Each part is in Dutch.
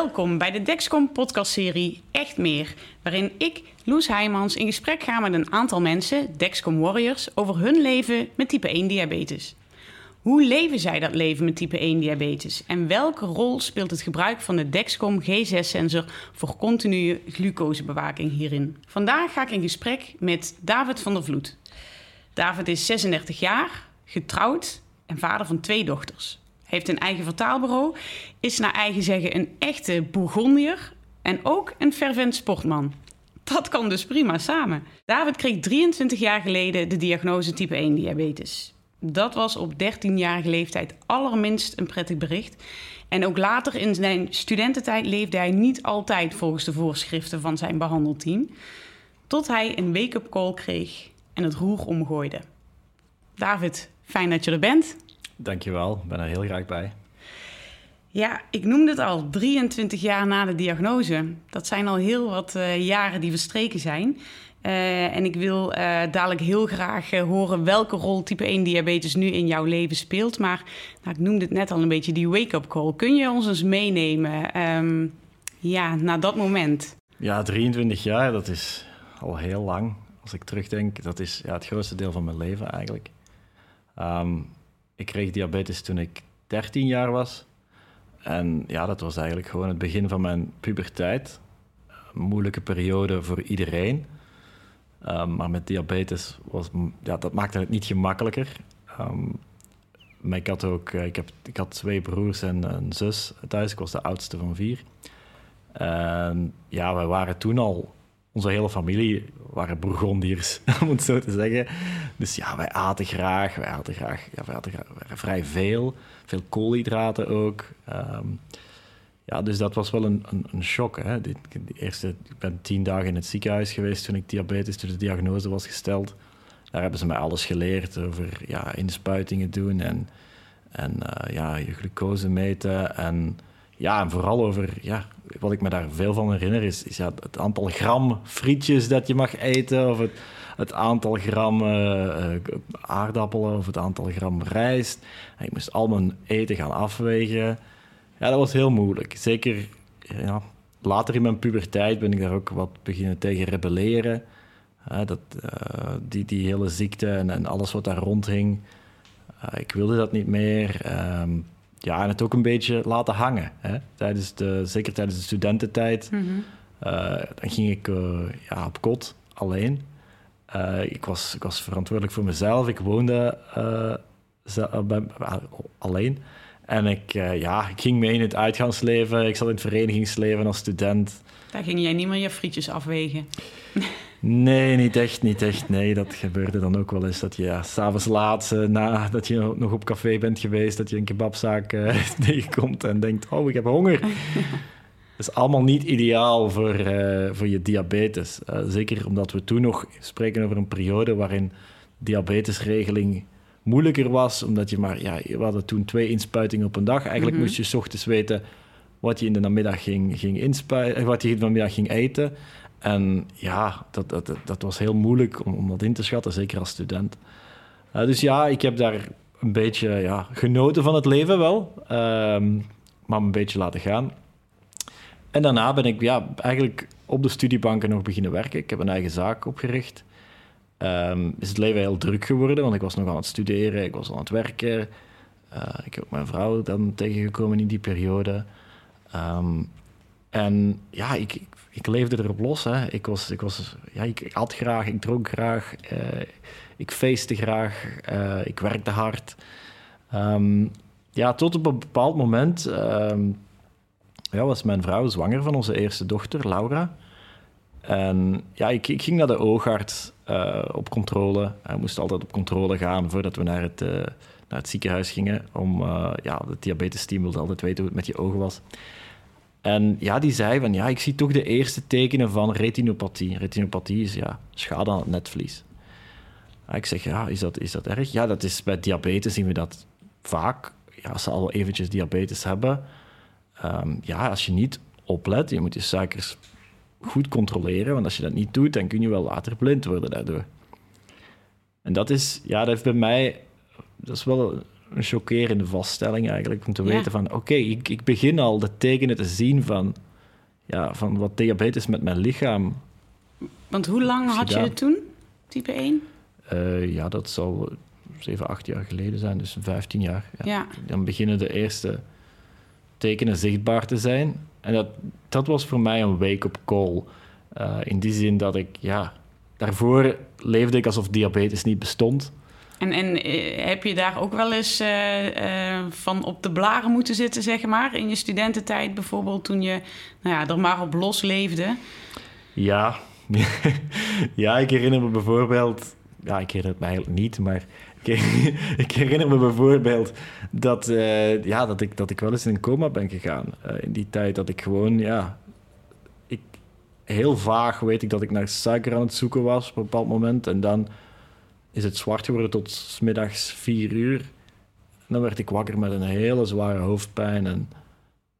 Welkom bij de Dexcom podcastserie Echt Meer, waarin ik, Loes Heijmans, in gesprek ga met een aantal mensen, Dexcom Warriors, over hun leven met type 1 diabetes. Hoe leven zij dat leven met type 1 diabetes en welke rol speelt het gebruik van de Dexcom G6-sensor voor continue glucosebewaking hierin? Vandaag ga ik in gesprek met David van der Vloed. David is 36 jaar, getrouwd en vader van twee dochters heeft een eigen vertaalbureau, is naar eigen zeggen een echte Bourgondier en ook een fervent sportman. Dat kan dus prima samen. David kreeg 23 jaar geleden de diagnose type 1 diabetes. Dat was op 13-jarige leeftijd allerminst een prettig bericht. En ook later in zijn studententijd leefde hij niet altijd volgens de voorschriften van zijn behandelteam. Tot hij een wake-up call kreeg en het roer omgooide. David, fijn dat je er bent. Dankjewel, ik ben er heel graag bij. Ja, ik noemde het al, 23 jaar na de diagnose. Dat zijn al heel wat uh, jaren die verstreken zijn. Uh, en ik wil uh, dadelijk heel graag horen welke rol type 1 diabetes nu in jouw leven speelt. Maar nou, ik noemde het net al een beetje die wake-up call. Kun je ons eens meenemen um, ja, naar dat moment? Ja, 23 jaar, dat is al heel lang. Als ik terugdenk, dat is ja, het grootste deel van mijn leven eigenlijk. Um, ik kreeg diabetes toen ik 13 jaar was. En ja, dat was eigenlijk gewoon het begin van mijn puberteit. Een moeilijke periode voor iedereen. Um, maar met diabetes was ja, dat maakte het niet gemakkelijker. Um, maar ik had ook ik heb, ik had twee broers en een zus thuis. Ik was de oudste van vier. En ja, wij waren toen al onze hele familie waren Bourgondiërs, om het zo te zeggen. Dus ja, wij aten graag, wij aten graag, ja, wij aten graag, vrij veel. Veel koolhydraten ook. Um, ja, dus dat was wel een, een, een shock. Hè. De, eerste, ik ben tien dagen in het ziekenhuis geweest toen ik diabetes, toen de diagnose was gesteld. Daar hebben ze mij alles geleerd over ja, inspuitingen doen en, en uh, ja, je glucose meten. En ja, en vooral over ja, wat ik me daar veel van herinner, is, is ja, het aantal gram frietjes dat je mag eten, of het, het aantal gram uh, aardappelen, of het aantal gram rijst. En ik moest al mijn eten gaan afwegen. Ja, dat was heel moeilijk. Zeker ja, later in mijn puberteit ben ik daar ook wat beginnen tegen rebelleren. dat, uh, die, die hele ziekte en, en alles wat daar rondhing. ik wilde dat niet meer. Um, ja, en het ook een beetje laten hangen. Hè? Tijdens de, zeker tijdens de studententijd. Mm dan ging ik uh, ja, op kot, alleen. Uh, ik, was, ik was verantwoordelijk voor mezelf. Ik woonde bij, alleen. En ik, ja, ik ging mee in het uitgaansleven. Ik zat in het verenigingsleven als student. Daar ging jij niet meer je frietjes afwegen. Nee, niet echt, niet echt. Nee, dat gebeurde dan ook wel eens. Dat je ja, s'avonds laat, uh, nadat je nog op café bent geweest, dat je een kebabzaak uh, tegenkomt en denkt, oh, ik heb honger. Dat is allemaal niet ideaal voor, uh, voor je diabetes. zeker omdat we toen nog spreken over een periode waarin diabetesregeling moeilijker was, omdat je maar, ja, we hadden toen twee inspuitingen op een dag. Eigenlijk mm -hmm. moest je s ochtends weten wat je in de namiddag ging, ging inspuiten, wat je in de namiddag ging eten. En ja, dat, dat, dat was heel moeilijk om, om dat in te schatten, zeker als student. Uh, dus ja, ik heb daar een beetje ja, genoten van het leven wel, um, maar een beetje laten gaan. En daarna ben ik ja, eigenlijk op de studiebanken nog beginnen werken. Ik heb een eigen zaak opgericht. Um, is het leven heel druk geworden, want ik was nog aan het studeren, ik was aan het werken. Uh, ik heb ook mijn vrouw dan tegengekomen in die periode. Um, en ja, ik, ik leefde erop los. Hè. Ik, was, ik, was, ja, ik, at graag, ik dronk graag, uh, ik feestte graag, uh, ik werkte hard. Um, ja, tot op een bepaald moment ja, was mijn vrouw zwanger van onze eerste dochter, Laura. En ja, ik, ik ging naar de oogarts uh, op controle. Hij moest altijd op controle gaan voordat we naar het, naar het ziekenhuis gingen. Om ja, de diabetesteam wilde altijd weten hoe het met je ogen was. En ja, die zei van ja, ik zie toch de eerste tekenen van retinopathie. Retinopathie is ja, schade aan het netvlies. ik zeg ja, is dat, is dat erg? Ja, dat is bij diabetes zien we dat vaak. Ja, als ze al eventjes diabetes hebben, um, ja, als je niet oplet, je moet je suikers goed controleren, want als je dat niet doet, dan kun je wel later blind worden daardoor. En dat is, ja, dat heeft bij mij, dat is wel een chockerende vaststelling eigenlijk. Om te Ja. weten van, oké, ik, ik begin al de tekenen te zien van, ja, van wat diabetes met mijn lichaam... Want hoe lang had je het toen, type 1? eh, ja, dat zal 7, 8 jaar geleden zijn, dus 15 jaar. Ja. Ja. Dan beginnen de eerste tekenen zichtbaar te zijn. En dat, dat was voor mij een wake-up call. Eh, in die zin dat ik, ja... Daarvoor leefde ik alsof diabetes niet bestond. En, en eh, heb je daar ook wel eens eh, van op de blaren moeten zitten, zeg maar? In je studententijd bijvoorbeeld, toen je nou ja, er maar op los leefde? Ja. ja, ik herinner me bijvoorbeeld... Ja, ik herinner het me eigenlijk niet, maar... Ik, herinner me bijvoorbeeld dat, eh, ja, dat, ik, dat ik wel eens in een coma ben gegaan. Eh, in die tijd dat ik gewoon, ja... Ik, heel vaag weet ik dat ik naar suiker aan het zoeken was op een bepaald moment. En dan is het zwart geworden tot middags vier uur. En dan werd ik wakker met een hele zware hoofdpijn. En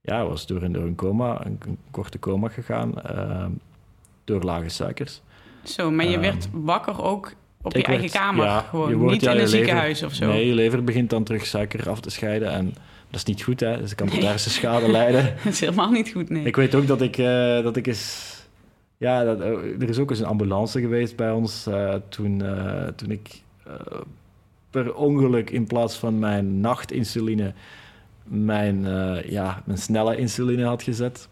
ja, was door een, door een coma, een, een korte coma gegaan. eh, door lage suikers. Zo, maar je Ehm, werd wakker ook op je Ik eigen kamer, ja, gewoon. je wordt- niet ja, in een lever- ziekenhuis of zo. Nee, je lever begint dan terug suiker af te scheiden. En dat is niet goed, hè. Dus het kan tot Nee. hersenschade leiden. Dat is helemaal niet goed, nee. Ik weet ook dat ik, eh, dat ik eens... Ja, dat, eh, er is ook eens een ambulance geweest bij ons eh, toen, toen ik per ongeluk in plaats van mijn nachtinsuline mijn, ja, mijn snelle insuline had gezet.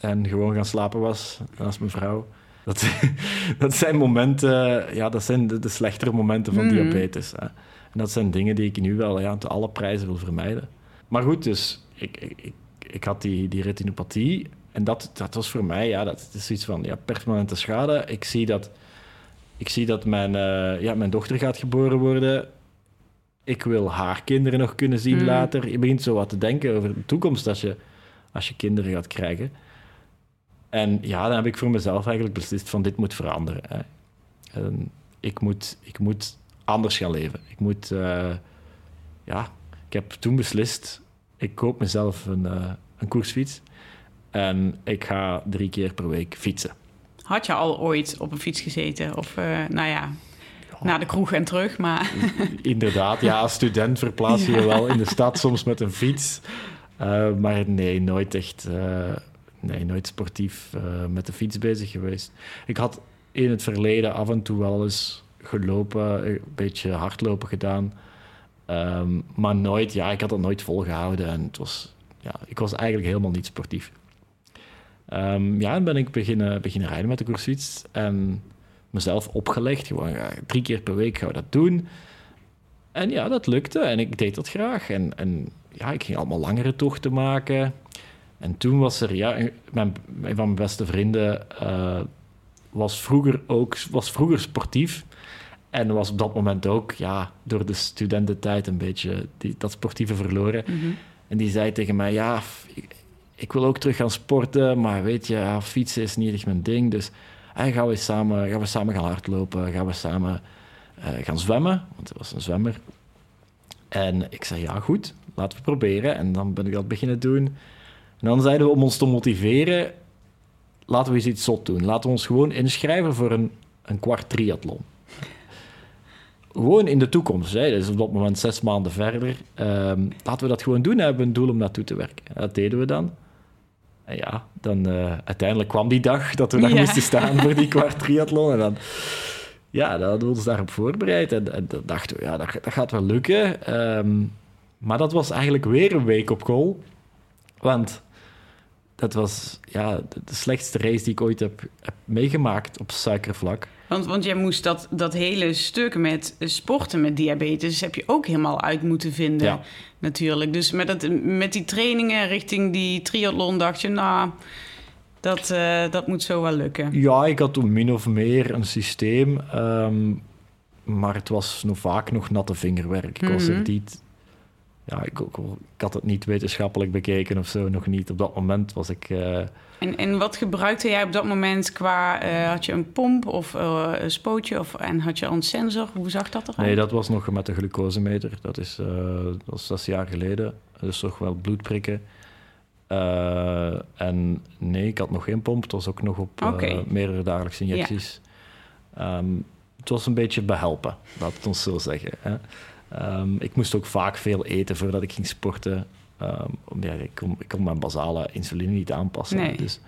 En gewoon gaan slapen was naast mijn vrouw. Dat, dat zijn momenten, ja, dat zijn de, de slechtere momenten van Mhm. diabetes. Hè. En dat zijn dingen die ik nu wel ja, te alle prijzen wil vermijden. Maar goed, dus ik, ik, ik, ik had die, die retinopathie. En dat, dat was voor mij, ja, dat is iets van ja, permanente schade. Ik zie dat, ik zie dat mijn, eh, ja, mijn dochter gaat geboren worden. Ik wil haar kinderen nog kunnen zien Mm. later. Je begint zo wat te denken over de toekomst als je, als je kinderen gaat krijgen. En ja, dan heb ik voor mezelf eigenlijk beslist van dit moet veranderen. Hè. En ik, moet, ik moet anders gaan leven. Ik moet, eh, ja, ik heb toen beslist, ik koop mezelf een, eh, een koersfiets en ik ga drie keer per week fietsen. Had je al ooit op een fiets gezeten? Of, eh, nou ja, naar de kroeg en terug, maar... Inderdaad, ja, als student verplaats je je wel in de stad soms met een fiets. Maar nee, nooit echt, nee, nooit sportief eh, met de fiets bezig geweest. Ik had in het verleden af en toe wel eens gelopen, een beetje hardlopen gedaan. Ehm, maar nooit, ja, ik had dat nooit volgehouden en het was, ja, ik was eigenlijk helemaal niet sportief. Ehm, ja, en ben ik beginnen, beginnen rijden met de koersfiets en mezelf opgelegd. Gewoon ja, drie keer per week gaan we dat doen. En ja, dat lukte en ik deed dat graag. En, en ja, ik ging allemaal langere tochten maken. En toen was er, ja, een- mijn, een van mijn beste vrienden eh, was, vroeger ook, was vroeger sportief. En was op dat moment ook, ja, door de studententijd een beetje die, dat sportieve verloren. Mhm. En die zei tegen mij, ja, ik, ik wil ook terug gaan sporten, maar weet je, ja, fietsen is niet echt mijn ding. Dus hey, gaan, we samen, gaan we samen gaan hardlopen, gaan we samen eh, gaan zwemmen, want hij was een zwemmer. En ik zei, ja goed, laten we proberen. En dan ben ik dat beginnen doen. En dan zeiden we om ons te motiveren, laten we eens iets zot doen. Laten we ons gewoon inschrijven voor een, een kwart triathlon. Gewoon in de toekomst. Hè. Dat is op dat moment zes maanden verder. Ehm, laten we dat gewoon doen. Hebben we een doel om naartoe te werken. En dat deden we dan. En ja, dan eh, uiteindelijk kwam die dag dat we daar Ja. moesten staan voor die kwart triathlon. En dan, ja, dan hadden we ons daarop voorbereid. En, en dan dachten we, ja, dat, dat gaat wel lukken. Ehm, maar dat was eigenlijk weer een week op goal. Want dat was ja, de, de slechtste race die ik ooit heb, heb meegemaakt op suikervlak. Want, want jij moest dat, dat hele stuk met sporten met diabetes... heb je ook helemaal uit moeten vinden, Ja. natuurlijk. Dus met, dat, met die trainingen richting die triathlon dacht je... nou, dat, eh, dat moet zo wel lukken. Ja, ik had toen min of meer een systeem, ehm, maar het was nog vaak nog natte vingerwerk. Ik was er Mhm. niet... Ja, ik, ik, ik had het niet wetenschappelijk bekeken of zo, nog niet. Op dat moment was ik... eh, En, en wat gebruikte jij op dat moment qua... eh, had je een pomp of eh, een spootje of, en had je al een sensor? Hoe zag dat eruit? nee, dat was nog met de glucosemeter. Dat is, dat was zes jaar geleden. Dus toch wel bloedprikken. En nee, ik had nog geen pomp. Het was ook nog op meerdere dagelijkse injecties. Ehm, het was een beetje behelpen, laat het ons zo zeggen. Hè. Ehm, ik moest ook vaak veel eten voordat ik ging sporten. Um, ja, ik, kon, ik kon mijn basale insuline niet aanpassen. Nee. Dus.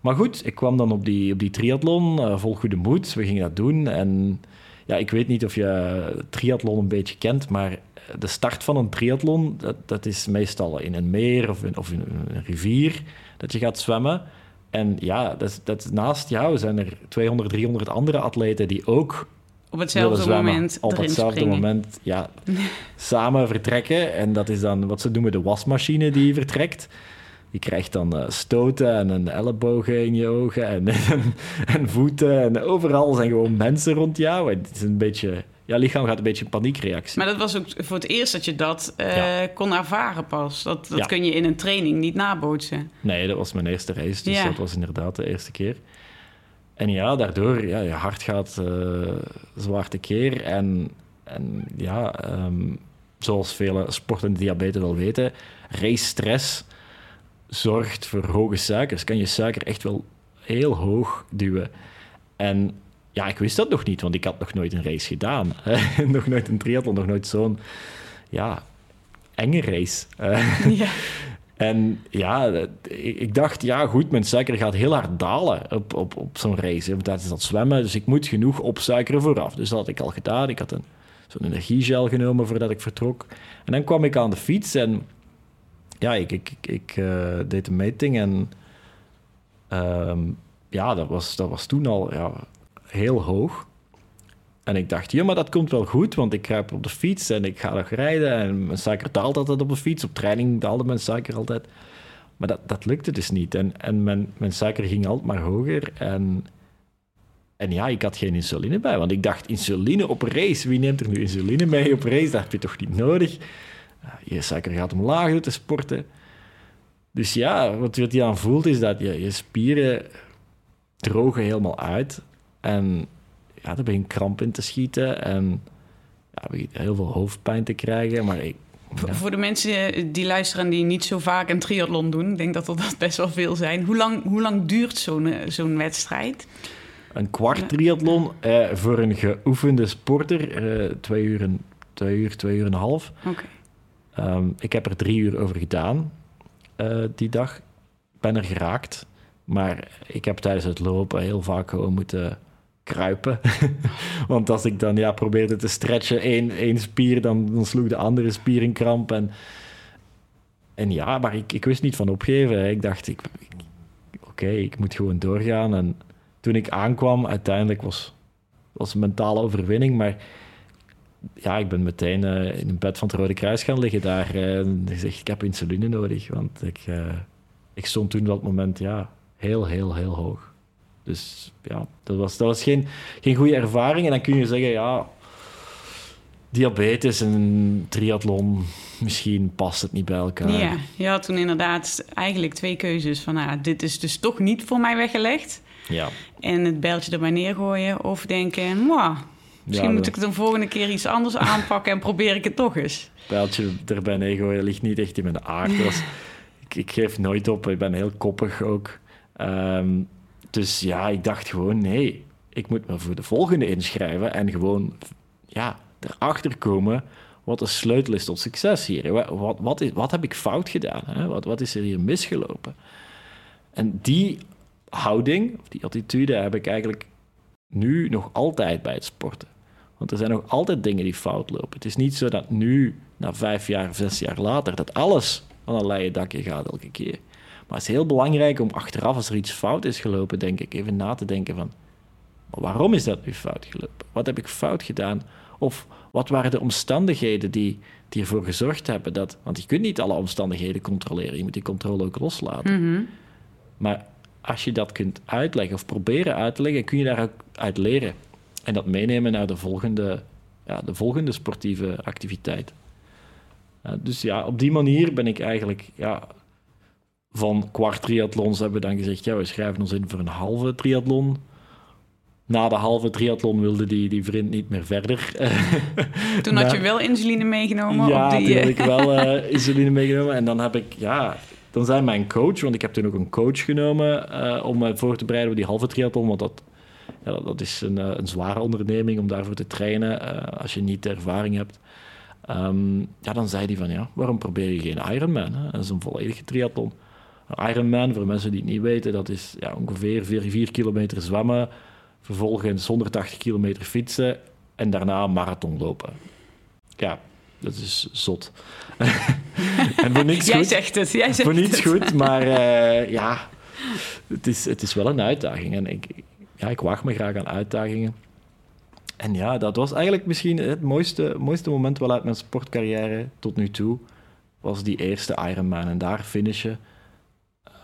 Maar goed, ik kwam dan op die, op die triathlon uh, vol goede moed. We gingen dat doen. En ja, ik weet niet of je triathlon een beetje kent, maar de start van een triathlon, dat, dat is meestal in een meer of in, of in een rivier dat je gaat zwemmen. En ja, dat, dat naast jou zijn er 200, 300 andere atleten die ook op hetzelfde moment op hetzelfde springen. moment ja, samen vertrekken. En dat is dan wat ze noemen de wasmachine die vertrekt. Je krijgt dan uh, stoten en een ellebogen in je ogen en, en, en, voeten. En overal zijn gewoon mensen rond jou. En het is een beetje... Ja, lichaam gaat een beetje in paniekreactie. Maar dat was ook voor het eerst dat je dat uh, ja. kon ervaren pas. Dat, dat Ja. kun je in een training niet nabootsen. Nee, dat was mijn eerste reis. Dus Ja. dat was inderdaad de eerste keer. En ja, daardoor, ja, je hart gaat eh zwaar tekeer. En, en ja, ehm, zoals vele sportende diabetes wel weten, race-stress zorgt voor hoge suikers. Kan je suiker echt wel heel hoog duwen. En ja, ik wist dat nog niet, want ik had nog nooit een race gedaan. nog nooit een triathlon, nog nooit zo'n ja, enge race. Eh, Ja. En ja, ik dacht, ja goed, mijn suiker gaat heel hard dalen op, op, op zo'n race. Want dat zwemmen, dus ik moet genoeg opsuikeren vooraf. Dus dat had ik al gedaan. Ik had een, zo'n energiegel genomen voordat ik vertrok. En dan kwam ik aan de fiets en ja, ik, ik, ik, ik, eh, deed een meting en ehm, ja, dat was, dat was toen al ja, heel hoog. En ik dacht, ja, maar dat komt wel goed, want ik kruip op de fiets en ik ga nog rijden. En mijn suiker daalt altijd op de fiets. Op training daalde mijn suiker altijd. Maar dat, dat lukte dus niet. En, en mijn, mijn suiker ging altijd maar hoger. En, en ja, ik had geen insuline bij. Want ik dacht, insuline op race. Wie neemt er nu insuline mee op race? Dat heb je toch niet nodig? Uh, Je suiker gaat omlaag door te sporten. Dus ja, wat, wat je aan voelt is dat je, je spieren drogen helemaal uit. En ja, daar begin kramp in te schieten. En ja, begin heel veel hoofdpijn te krijgen. Maar ik, ja. Voor de mensen die luisteren die niet zo vaak een triathlon doen, ik denk dat er dat best wel veel zijn. Hoe lang, hoe lang duurt zo'n eh, zo'n wedstrijd? Een kwart triathlon eh, voor een geoefende sporter, eh, twee, uur en, twee uur, twee uur en een half. Oké. Ehm, ik heb er drie uur over gedaan eh, die dag. Ik ben er geraakt, maar ik heb tijdens het lopen heel vaak gewoon moeten kruipen. Want als ik dan ja, probeerde te stretchen, één, één spier, dan, dan sloeg de andere spier in kramp. En, en ja, maar ik, ik wist niet van opgeven. Ik dacht, ik, oké, ik moet gewoon doorgaan. En toen ik aankwam, uiteindelijk was was een mentale overwinning, maar ja, ik ben meteen eh, in een bed van het Rode Kruis gaan liggen daar eh, en gezegd, ik heb insuline nodig, want ik, eh, ik stond toen dat moment ja, heel, heel, heel hoog. Dus ja, dat was, dat was geen, geen goede ervaring. En dan kun je zeggen, ja, diabetes en triathlon, misschien past het niet bij elkaar. Ja, je had toen inderdaad eigenlijk twee keuzes. Van, nou, dit is dus toch niet voor mij weggelegd. Ja. En het bijltje erbij neergooien. Of denken, "Mwah, misschien Ja, moet de- ik het een volgende keer iets anders aanpakken... en probeer ik het toch eens. pijltje erbij neergooien ligt niet echt in mijn aard. Ik, ik geef nooit op, ik ben heel koppig ook. Ehm, dus ja, ik dacht gewoon, nee, ik moet me voor de volgende inschrijven en gewoon ja, erachter komen wat de sleutel is tot succes hier. Wat, wat, wat, is, wat heb ik fout gedaan? Hè? Wat, wat is er hier misgelopen? En die houding, of die attitude, heb ik eigenlijk nu nog altijd bij het sporten. Want er zijn nog altijd dingen die fout lopen. Het is niet zo dat nu, na vijf jaar zes jaar later, dat alles van een leien dakje gaat elke keer. Maar het is heel belangrijk om achteraf, als er iets fout is gelopen, denk ik, even na te denken van... Waarom is dat nu fout gelopen? Wat heb ik fout gedaan? Of wat waren de omstandigheden die, die ervoor gezorgd hebben dat... Want je kunt niet alle omstandigheden controleren. Je moet die controle ook loslaten. Mhm. Maar als je dat kunt uitleggen of proberen uit te leggen, kun je daar ook uit leren. En dat meenemen naar de volgende, ja, de volgende sportieve activiteit. Ja, dus ja, op die manier ben ik eigenlijk ja, van kwart triathlons hebben we dan gezegd, ja, we schrijven ons in voor een halve triathlon. Na de halve triathlon wilde die, die vriend niet meer verder. Toen had Maar- je wel insuline meegenomen Ja, op die... toen eh, had ik wel eh, insuline meegenomen. En dan heb ik, ja, dan zijn mijn coach, want ik heb toen ook een coach genomen eh, om me voor te bereiden op die halve triathlon. Want dat, ja, dat is een, een zware onderneming om daarvoor te trainen als je niet de ervaring hebt. Ehm, ja, dan zei hij van, ja, waarom probeer je geen Ironman? Hè? Dat is een volledige triathlon. Ironman, voor mensen die het niet weten, dat is ja, ongeveer 4, 4 kilometer zwemmen, vervolgens 180 kilometer fietsen en daarna een marathon lopen. Ja, dat is zot. en voor niks jij goed. Zegt het, jij zegt voor niets het. goed, maar uh, ja, het is, het is wel een uitdaging. En ik, ja, ik wacht me graag aan uitdagingen. En ja, dat was eigenlijk misschien het mooiste, mooiste moment wel uit mijn sportcarrière tot nu toe. Was die eerste Ironman. En daar finishen.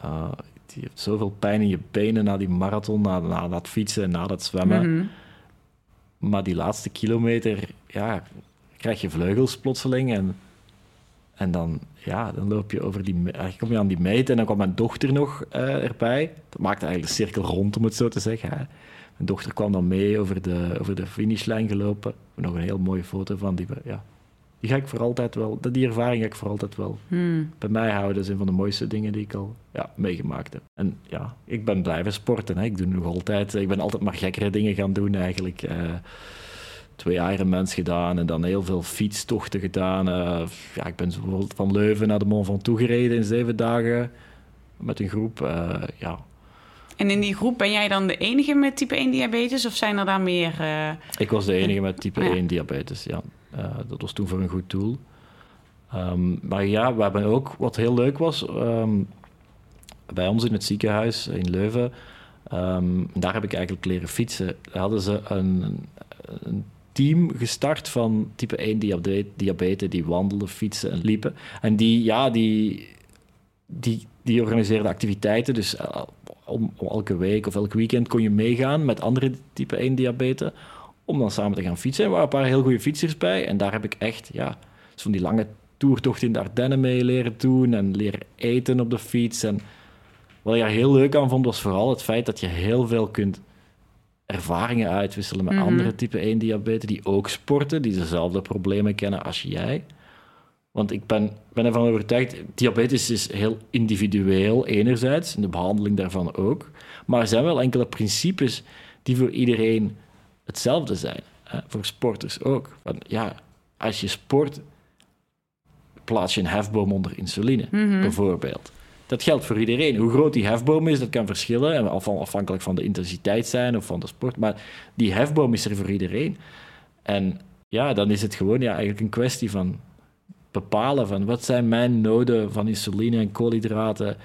Uh, je hebt zoveel pijn in je benen na die marathon, na, na dat fietsen en na dat zwemmen. Mhm. Maar die laatste kilometer, ja, krijg je vleugels plotseling. En, en dan, ja, dan loop je over die, eh, kom je aan die meet en dan kwam mijn dochter nog uh, erbij. Dat maakte eigenlijk de cirkel rond, om het zo te zeggen. Hè. Mijn dochter kwam dan mee over de, over de finishlijn gelopen. Nog een heel mooie foto van die. Ja, die ga ik voor altijd wel, die ervaring ga ik voor altijd wel hmm. bij mij houden. Dat is een van de mooiste dingen die ik al ja, meegemaakt heb. En ja, ik ben blijven sporten. Hè. Ik doe nog altijd, ik ben altijd maar gekkere dingen gaan doen eigenlijk. Uh, twee Ironmans gedaan en dan heel veel fietstochten gedaan. Uh, ja, ik ben bijvoorbeeld van Leuven naar de Mont Ventoux gereden in zeven dagen met een groep. Uh, ja, en in die groep ben jij dan de enige met type 1 diabetes of zijn er daar meer? Ik was de enige met type 1 diabetes, ja. Uh, dat was toen voor een goed doel. Um, maar ja, we hebben ook, wat heel leuk was, um, bij ons in het ziekenhuis in Leuven, um, daar heb ik eigenlijk leren fietsen. Hadden ze een, een team gestart van type 1 diabetes, die wandelden, fietsen en liepen. En die, ja, die, die, die organiseerden activiteiten. Dus uh, om, elke week of elk weekend kon je meegaan met andere type 1 diabetes om dan samen te gaan fietsen. Er waren een paar heel goede fietsers bij en daar heb ik echt, ja, van die lange toertocht in de Ardennen mee leren doen en leren eten op de fiets. En wat ik daar heel leuk aan vond, was vooral het feit dat je heel veel kunt ervaringen uitwisselen met mhm. andere type 1 diabetes die ook sporten, die dezelfde problemen kennen als jij. Want ik ben, ben ervan overtuigd, diabetes is heel individueel enerzijds, en de behandeling daarvan ook. Maar er zijn wel enkele principes die voor iedereen hetzelfde zijn. Hè? Voor sporters ook. Want ja, als je sport, plaats je een hefboom onder insuline, mhm. bijvoorbeeld. Dat geldt voor iedereen. Hoe groot die hefboom is, dat kan verschillen, afhankelijk van de intensiteit zijn of van de sport. Maar die hefboom is er voor iedereen. En ja, dan is het gewoon ja, eigenlijk een kwestie van bepalen van wat zijn mijn noden van insuline en koolhydraten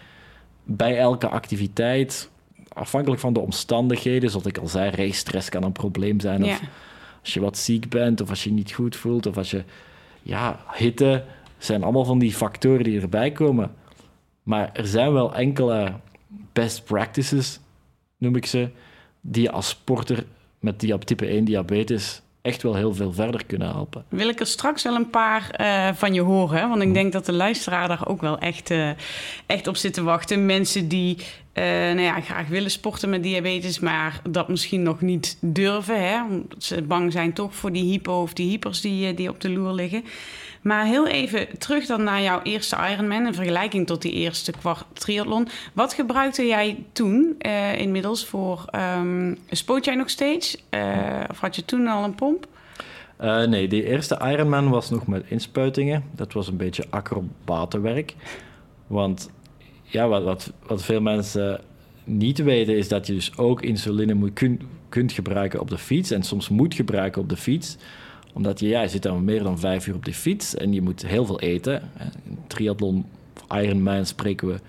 bij elke activiteit, afhankelijk van de omstandigheden. Zoals ik al zei, race-stress kan een probleem zijn. Of als je wat ziek bent, of als je niet goed voelt, of als je ja, hitte, zijn allemaal van die factoren die erbij komen. Maar er zijn wel enkele best practices, noem ik ze, die je als sporter met type 1 diabetes echt wel heel veel verder kunnen helpen. Wil ik er straks wel een paar uh, van je horen, want ik mhm. denk dat de luisteraar daar ook wel echt, uh, echt op zit te wachten. Mensen die uh, nou ja, graag willen sporten met diabetes, maar dat misschien nog niet durven, hè, omdat ze bang zijn toch voor die hypo of die hypers die, die op de loer liggen. Maar heel even terug dan naar jouw eerste Ironman in vergelijking tot die eerste kwart triathlon. Wat gebruikte jij toen uh, inmiddels voor... Um, spoot jij nog steeds? Uh, of had je toen al een pomp? Uh, nee, die eerste Ironman was nog met inspuitingen. Dat was een beetje acrobatenwerk. Want ja, wat, wat, veel mensen niet weten is dat je dus ook insuline moet, kun, kunt gebruiken op de fiets en soms moet gebruiken op de fiets omdat je, ja, je zit dan meer dan vijf uur op de fiets en je moet heel veel eten. In triathlon, Ironman spreken we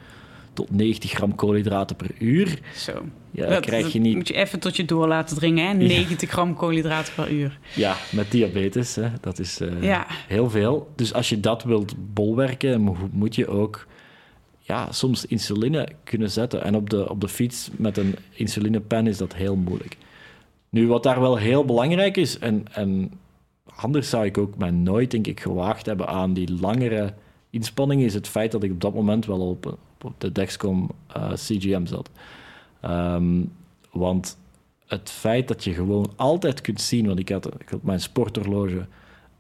tot 90 gram koolhydraten per uur. Zo. Ja, dat, krijg je niet... moet je even tot je door laten dringen, hè? 90 gram koolhydraten per uur. Ja, met diabetes, hè? dat is uh, heel veel. Dus als je dat wilt bolwerken, moet je ook ja, soms insuline kunnen zetten. En op de, op de fiets met een insulinepen is dat heel moeilijk. Nu, wat daar wel heel belangrijk is, en, en anders zou ik ook mij nooit, denk ik, gewaagd hebben aan die langere inspanningen, is het feit dat ik op dat moment wel op, op de Dexcom uh, CGM zat. Ehm, want het feit dat je gewoon altijd kunt zien, want ik had, ik mijn sporthorloge,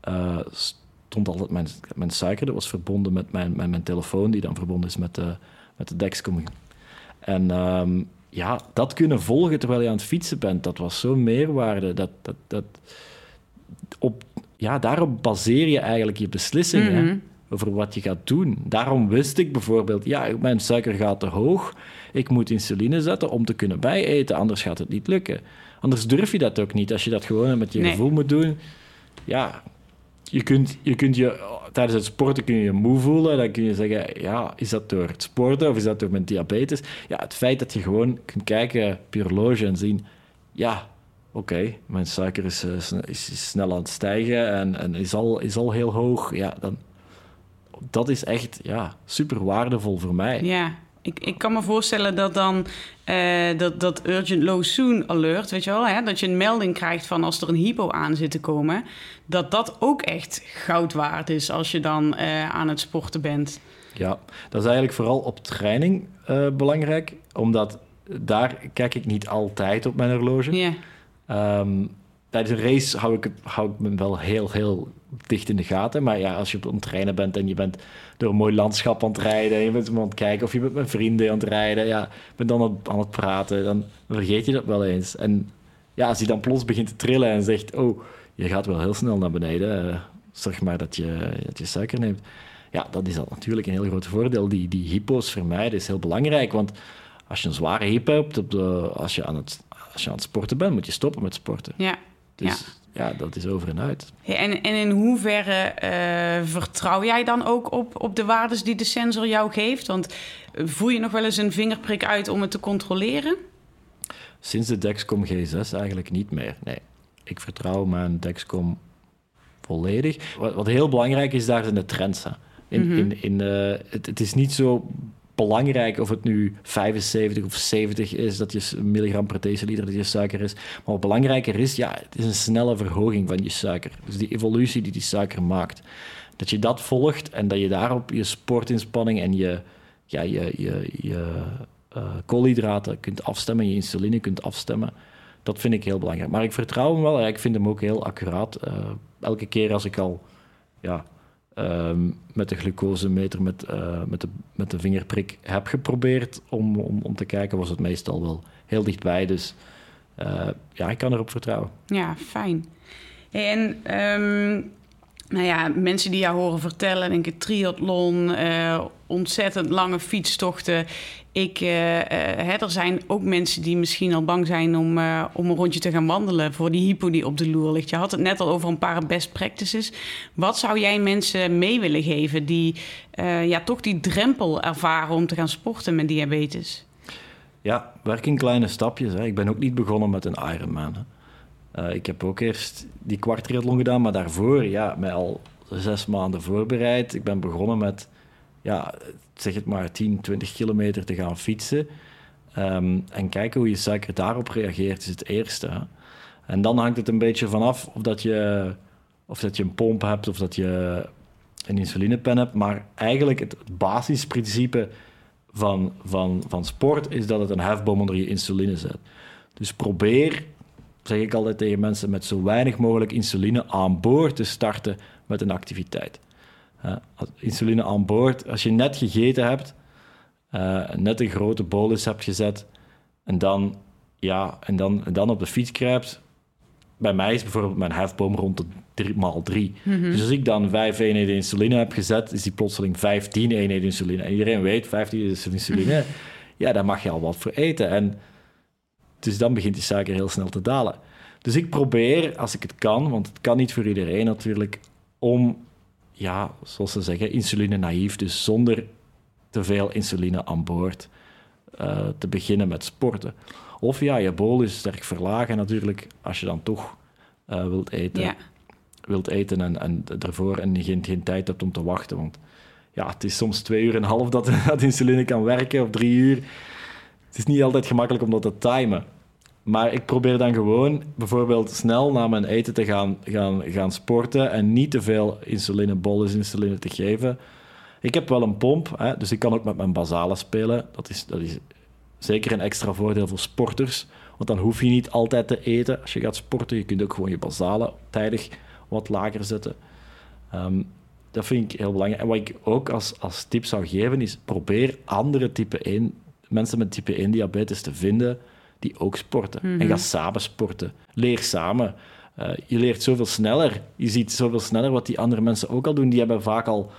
uh, stond altijd mijn, mijn suiker, dat was verbonden met mijn, mijn telefoon, die dan verbonden is met de, met de Dexcom. En um, ja, dat kunnen volgen terwijl je aan het fietsen bent, dat was zo'n meerwaarde. Dat, dat, dat, op ja, daarop baseer je eigenlijk je beslissingen Mhm. over wat je gaat doen. Daarom wist ik bijvoorbeeld, ja, mijn suiker gaat te hoog. Ik moet insuline zetten om te kunnen bijeten, anders gaat het niet lukken. Anders durf je dat ook niet. Als je dat gewoon met je Nee. gevoel moet doen, ja, je kunt, je kunt je tijdens het sporten kun je je moe voelen. Dan kun je zeggen, ja, is dat door het sporten of is dat door mijn diabetes? Ja, het feit dat je gewoon kunt kijken op je horloge en zien, ja, oké, mijn suiker is, eh, is, is snel aan het stijgen en, en is, al, is al heel hoog. Ja, dan, dat is echt ja, super waardevol voor mij. Ja, ik, ik kan me voorstellen dat dan eh, dat, dat urgent low soon alert, weet je wel, hè, dat je een melding krijgt van als er een hypo aan zit te komen, dat dat ook echt goud waard is als je dan eh, aan het sporten bent. Ja, dat is eigenlijk vooral op training belangrijk, omdat daar kijk ik niet altijd op mijn horloge. Ja, Ehm, tijdens een race hou ik, hou ik me wel heel, heel dicht in de gaten. Maar ja, als je op het trainen bent en je bent door een mooi landschap aan het rijden... en je bent aan het kijken of je met vrienden aan het rijden... ja, bent dan aan het, praten, dan vergeet je dat wel eens. En ja, als je dan plots begint te trillen en zegt... oh, je gaat wel heel snel naar beneden, eh, zorg maar dat je, dat je suiker neemt. Ja, dat is dan natuurlijk een heel groot voordeel. Die, die hypo's vermijden is heel belangrijk, want... Als je een zware hypo hebt, op de, als, je aan het, als je aan het sporten bent, moet je stoppen met sporten. ja. Dus ja, dat is over en uit. Hey, En, en in hoeverre eh, vertrouw jij dan ook op, op de waardes die de sensor jou geeft? Want eh, voer je nog wel eens een vingerprik uit om het te controleren? Sinds de Dexcom G6 eigenlijk niet meer. Nee, ik vertrouw mijn Dexcom volledig. Wat, wat heel belangrijk is, daar zijn de trends. Hè. In, in, in, eh, het, het is niet zo belangrijk of het nu 75 of 70 is, dat je milligram per deciliter dat je suiker is. Maar wat belangrijker is, ja, het is een snelle verhoging van je suiker. Dus die evolutie die die suiker maakt. Dat je dat volgt en dat je daarop je sportinspanning en je, ja, je, je, je eh, koolhydraten kunt afstemmen, je insuline kunt afstemmen. Dat vind ik heel belangrijk. Maar ik vertrouw hem wel. Ja, ik vind hem ook heel accuraat. Eh, elke keer als ik al ja, ehm, met de glucosemeter, met, eh, met, de, met de vingerprik heb geprobeerd om, om, om te kijken, was het meestal wel heel dichtbij. Dus eh, ja, ik kan erop vertrouwen. Ja, fijn. En ehm, nou ja, mensen die jou horen vertellen, denk ik, triathlon, eh, ontzettend lange fietstochten. Ik, eh, eh, hè, er zijn ook mensen die misschien al bang zijn om, eh, om een rondje te gaan wandelen voor die hypo die op de loer ligt. Je had het net al over een paar best practices. Wat zou jij mensen mee willen geven die ja, toch die drempel ervaren om te gaan sporten met diabetes? Ja, werk in kleine stapjes. Hè. Ik ben ook niet begonnen met een Ironman. Ik heb ook eerst die kwart triathlon gedaan, maar daarvoor, ja, mij al zes maanden voorbereid. Ik ben begonnen met, ja, zeg het maar, 10, 20 kilometer te gaan fietsen. Ehm, en kijken hoe je suiker daarop reageert, is het eerste. En dan hangt het een beetje vanaf of dat je, of dat je een pomp hebt of dat je een insulinepen hebt. Maar eigenlijk het, het basisprincipe van, van, van sport is dat het een hefboom onder je insuline zet. Dus probeer, zeg ik altijd tegen mensen, met zo weinig mogelijk insuline aan boord te starten met een activiteit. Insuline aan boord, als je net gegeten hebt, eh, net een grote bolus hebt gezet en dan, ja, en dan, en dan op de fiets kruipt. Bij mij is bijvoorbeeld mijn hefboom rond de 3 maal 3. Dus als ik dan 5 eenheden insuline heb gezet, is die plotseling 15 eenheden insuline. En iedereen weet, 15 is insuline, ja, daar mag je al wat voor eten. En dus dan begint die suiker heel snel te dalen. Dus ik probeer, als ik het kan, want het kan niet voor iedereen natuurlijk, om, ja, zoals ze zeggen, insuline naïef, dus zonder te veel insuline aan boord, eh, te beginnen met sporten. Of ja, je bolus sterk verlagen natuurlijk, als je dan toch eh, wilt eten Ja, wilt eten en, en ervoor en geen, geen tijd hebt om te wachten. Want ja, het is soms twee uur en een half dat, dat insuline kan werken, of drie uur. Het is niet altijd gemakkelijk om dat te timen. Maar ik probeer dan gewoon bijvoorbeeld snel na mijn eten te gaan, gaan, gaan sporten en niet te veel insuline, bolus insuline te geven. Ik heb wel een pomp, hè, dus ik kan ook met mijn basale spelen. Dat is, dat is zeker een extra voordeel voor sporters. Want dan hoef je niet altijd te eten als je gaat sporten. Je kunt ook gewoon je basale tijdig wat lager zetten. Ehm, dat vind ik heel belangrijk. En wat ik ook als, als tip zou geven is: probeer andere type 1, mensen met type 1 diabetes te vinden die ook sporten. En ga samen sporten. Leer samen. Uh, je leert zoveel sneller. Je ziet zoveel sneller wat die andere mensen ook al doen. Die hebben vaak al,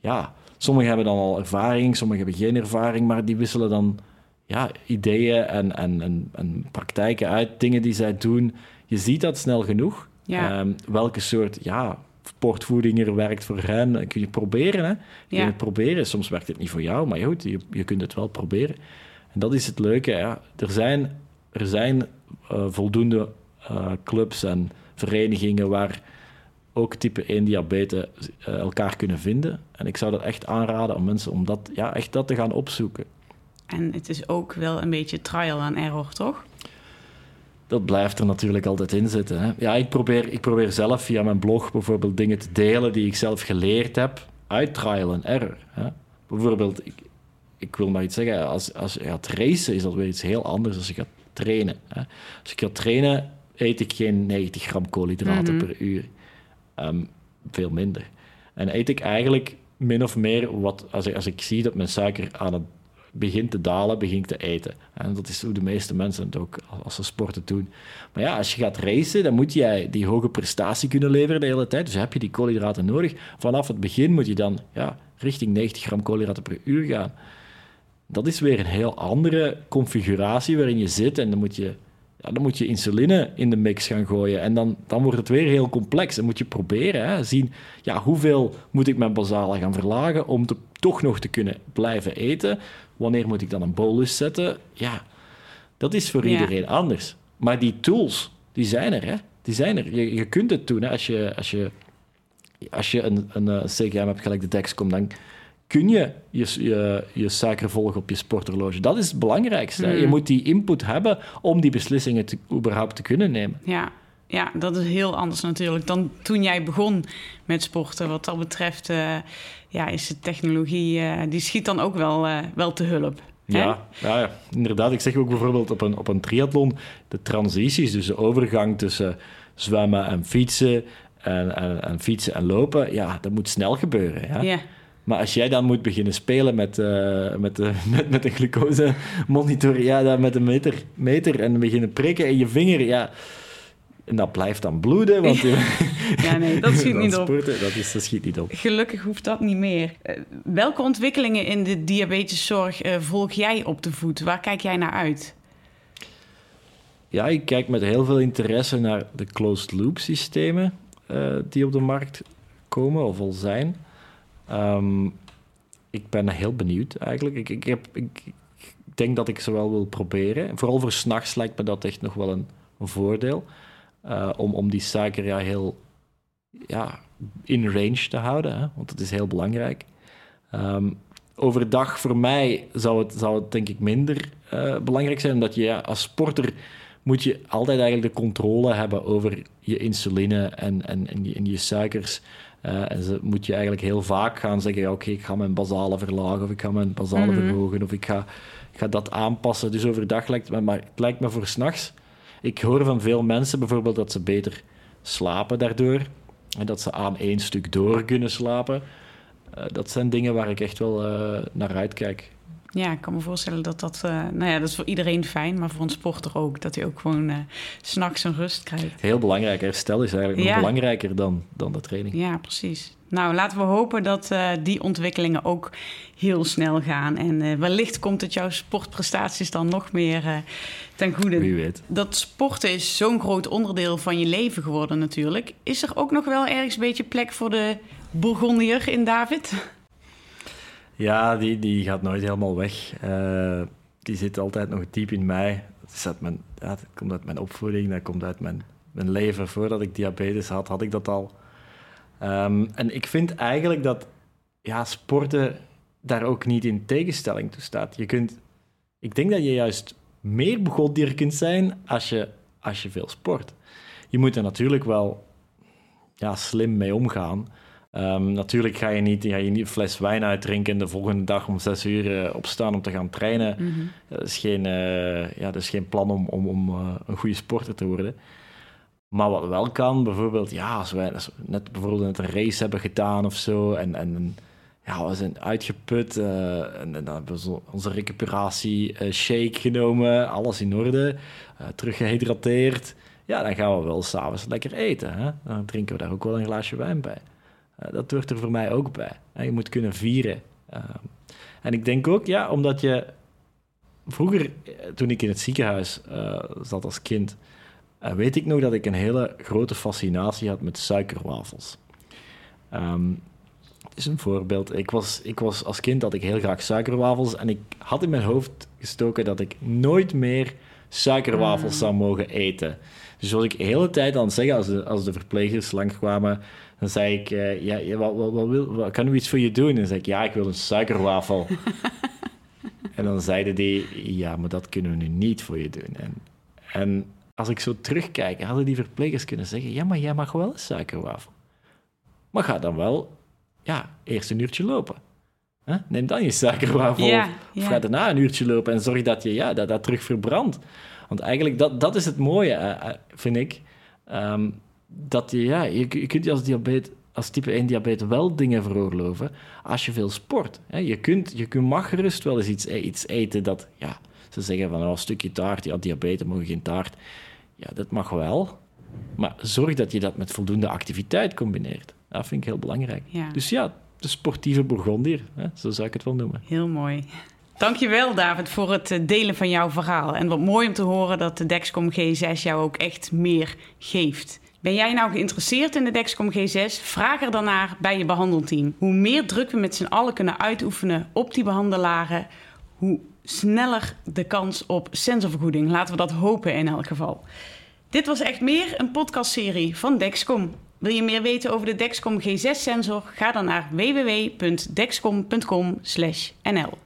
ja, sommigen hebben dan al ervaring, sommigen hebben geen ervaring, maar die wisselen dan ja, ideeën en, en, en, en praktijken uit, dingen die zij doen. Je ziet dat snel genoeg. Ja. Um, welke soort ja, sportvoeding er werkt voor hen, kun je proberen. Hè? Je ja. kunt het proberen. Soms werkt het niet voor jou, maar goed, je, je kunt het wel proberen. En dat is het leuke. Ja. Er zijn, er zijn uh, voldoende uh, clubs en verenigingen waar ook type 1 diabetes uh, elkaar kunnen vinden. En ik zou dat echt aanraden aan mensen om dat, ja, echt dat te gaan opzoeken. En het is ook wel een beetje trial and error, toch? Dat blijft er natuurlijk altijd in zitten. Hè? Ja, ik probeer, ik probeer zelf via mijn blog bijvoorbeeld dingen te delen die ik zelf geleerd heb uit trial and error. Hè? Bijvoorbeeld, ik, ik wil maar iets zeggen, als, als je gaat racen is dat weer iets heel anders als je gaat trainen. Hè? Als ik ga trainen, eet ik geen 90 gram koolhydraten Mhm. per uur. Ehm, veel minder. En eet ik eigenlijk min of meer wat, als ik, als ik zie dat mijn suiker aan het begint te dalen, begin ik te eten. En dat is hoe de meeste mensen het ook als ze sporten doen. Maar ja, als je gaat racen, dan moet jij die hoge prestatie kunnen leveren de hele tijd. Dus heb je die koolhydraten nodig. Vanaf het begin moet je dan ja, richting 90 gram koolhydraten per uur gaan. Dat is weer een heel andere configuratie waarin je zit. En dan moet je, ja, dan moet je insuline in de mix gaan gooien. En dan, dan wordt het weer heel complex. Dan moet je proberen, hè, zien ja, hoeveel moet ik mijn basale gaan verlagen om te, toch nog te kunnen blijven eten. Wanneer moet ik dan een bolus zetten? Ja, dat is voor Ja. iedereen anders. Maar die tools, die zijn er. Hè? Die zijn er. Je, je kunt het doen. Hè? Als je, als je, als je een, een, eh, CGM hebt, gelijk de Dexcom, dan kun je je, je je suiker volgen op je sporthorloge. Dat is het belangrijkste. hè. Mm. Je moet die input hebben om die beslissingen te, überhaupt te kunnen nemen. Ja. ja, dat is heel anders natuurlijk dan toen jij begon met sporten. Wat dat betreft eh, ja, is de technologie, eh, die schiet dan ook wel, eh, wel te hulp. Ja, ja, ja, inderdaad. Ik zeg ook bijvoorbeeld op een, op een triathlon, de transities, dus de overgang tussen zwemmen en fietsen en, en, en fietsen en lopen, ja, dat moet snel gebeuren. Ja? Ja. Maar als jij dan moet beginnen spelen met, eh, met, de, met, met een glucose monitor, ja, dan met een meter, meter en beginnen prikken in je vinger, ja, en dat blijft dan bloeden, want Ja, nee, dat schiet niet op. sporten, dat, is, dat schiet niet op. Gelukkig hoeft dat niet meer. Eh, welke ontwikkelingen in de diabeteszorg eh, volg jij op de voet? Waar kijk jij naar uit? Ja, ik kijk met heel veel interesse naar de closed-loop systemen eh, die op de markt komen of al zijn. Ehm, ik ben heel benieuwd eigenlijk. Ik, ik, heb, ik, denk dat ik ze wel wil proberen. En Vooral voor s'nachts lijkt me dat echt nog wel een, voordeel. eh, om, om die suiker ja, heel ja, in range te houden, want dat is heel belangrijk. Ehm, overdag voor mij zou het, zou het denk ik minder eh, belangrijk zijn, omdat je als sporter moet je altijd eigenlijk de controle hebben over je insuline en, en, en je suikers. Eh, en ze moet je eigenlijk heel vaak gaan zeggen, oké, ik ga mijn basale verlagen, of ik ga mijn basale Mhm. verhogen, of ik ga, ik ga dat aanpassen. Dus overdag lijkt het me, maar het lijkt me voor s'nachts. Ik hoor van veel mensen bijvoorbeeld dat ze beter slapen daardoor. En dat ze aan één stuk door kunnen slapen. Eh, dat zijn dingen waar ik echt wel eh, naar uitkijk. Ja, ik kan me voorstellen dat dat... eh, nou ja, dat is voor iedereen fijn, maar voor een sporter ook. Dat hij ook gewoon 's s'nachts een rust krijgt. Heel belangrijk. Herstel is eigenlijk Ja. nog belangrijker dan, dan de training. Ja, precies. Nou, laten we hopen dat eh, die ontwikkelingen ook heel snel gaan. En wellicht komt het jouw sportprestaties dan nog meer ten goede. Wie weet. Dat sporten is zo'n groot onderdeel van je leven geworden natuurlijk. Is er ook nog wel ergens een beetje plek voor de Bourgondier in David? Ja, die, die gaat nooit helemaal weg. Eh, die zit altijd nog diep in mij. Dat, mijn, dat komt uit mijn opvoeding, dat komt uit mijn, mijn leven. Voordat ik diabetes had, had ik dat al. Ehm, en ik vind eigenlijk dat ja, sporten daar ook niet in tegenstelling toe staat. Je kunt, ik denk dat je juist meer begondier kunt zijn als je, als je veel sport. Je moet er natuurlijk wel ja, slim mee omgaan. Ehm, natuurlijk ga je, niet, ga je niet een fles wijn uitdrinken en de volgende dag om zes uur eh, opstaan om te gaan trainen. Dat is geen, eh, ja, dat is geen plan om, om, om eh, een goede sporter te worden. Maar wat wel kan, bijvoorbeeld, ja, als wij als we net bijvoorbeeld net een race hebben gedaan of zo, en, en ja, we zijn uitgeput, en, en dan hebben we zo onze recuperatie shake genomen, alles in orde, eh, teruggehydrateerd. ja, dan gaan we wel s'avonds lekker eten. Hè? Dan drinken we daar ook wel een glaasje wijn bij. Uh, dat hoort er voor mij ook bij. Je moet kunnen vieren. Uh, en ik denk ook, ja, omdat je... Vroeger, eh, toen ik in het ziekenhuis uh, zat als kind... weet ik nog dat ik een hele grote fascinatie had met suikerwafels. Um, het is een voorbeeld. Ik was, ik was als kind had ik heel graag suikerwafels. En ik had in mijn hoofd gestoken dat ik nooit meer suikerwafels mm. zou mogen eten. Dus wat ik de hele tijd aan het zeggen als de, als de verplegers langskwamen, dan zei ik, uh, ja, ja wat, wat, wat, wil, wat, kan u iets voor je doen? En dan zei ik, ja, ik wil een suikerwafel. en dan zeiden die, ja, maar dat kunnen we nu niet voor je doen. En, en als ik zo terugkijk, hadden die verplegers kunnen zeggen, ja, maar jij mag wel een suikerwafel. Maar ga dan wel, ja, eerst een uurtje lopen. Neem dan je suikerwafel. Ja, Of ga daarna een uurtje lopen en zorg dat je ja, dat, dat terug verbrandt. Want eigenlijk, dat, dat is het mooie, uh, vind ik. Um, dat je, ja, je, je kunt je als, diabetes, als type 1 diabetes wel dingen veroorloven als je veel sport. Je, kunt, je kunt, mag gerust wel eens iets, e-, iets eten dat, ja, ze zeggen van oh, een stukje taart, ja, diabetes mogen geen taart. Ja, dat mag wel. Maar zorg dat je dat met voldoende activiteit combineert. Dat vind ik heel belangrijk. Dus ja, de sportieve Bourgondier, hè, zo zou ik het wel noemen. Heel mooi. Dankjewel David voor het eh, delen van jouw verhaal. En wat mooi om te horen dat de Dexcom G6 jou ook echt meer geeft. Ben jij nou geïnteresseerd in de Dexcom G6? Vraag er dan naar bij je behandelteam. Hoe meer druk we met z'n allen kunnen uitoefenen op die behandelaren, hoe sneller de kans op sensorvergoeding. Laten we dat hopen in elk geval. Dit was echt meer een podcastserie van Dexcom. Wil je meer weten over de Dexcom G6-sensor? Ga dan naar www.dexcom.com/nl.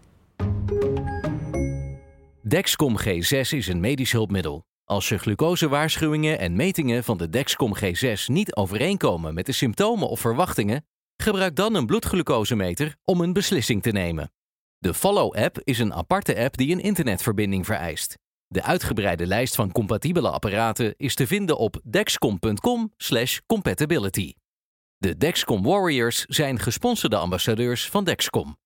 Dexcom G6 is een medisch hulpmiddel. Als je glucosewaarschuwingen en metingen van de Dexcom G6 niet overeenkomen met de symptomen of verwachtingen, gebruik dan een bloedglucosemeter om een beslissing te nemen. De Follow-app is een aparte app die een internetverbinding vereist. De uitgebreide lijst van compatibele apparaten is te vinden op dexcom.com/compatibility. De Dexcom Warriors zijn gesponsorde ambassadeurs van Dexcom.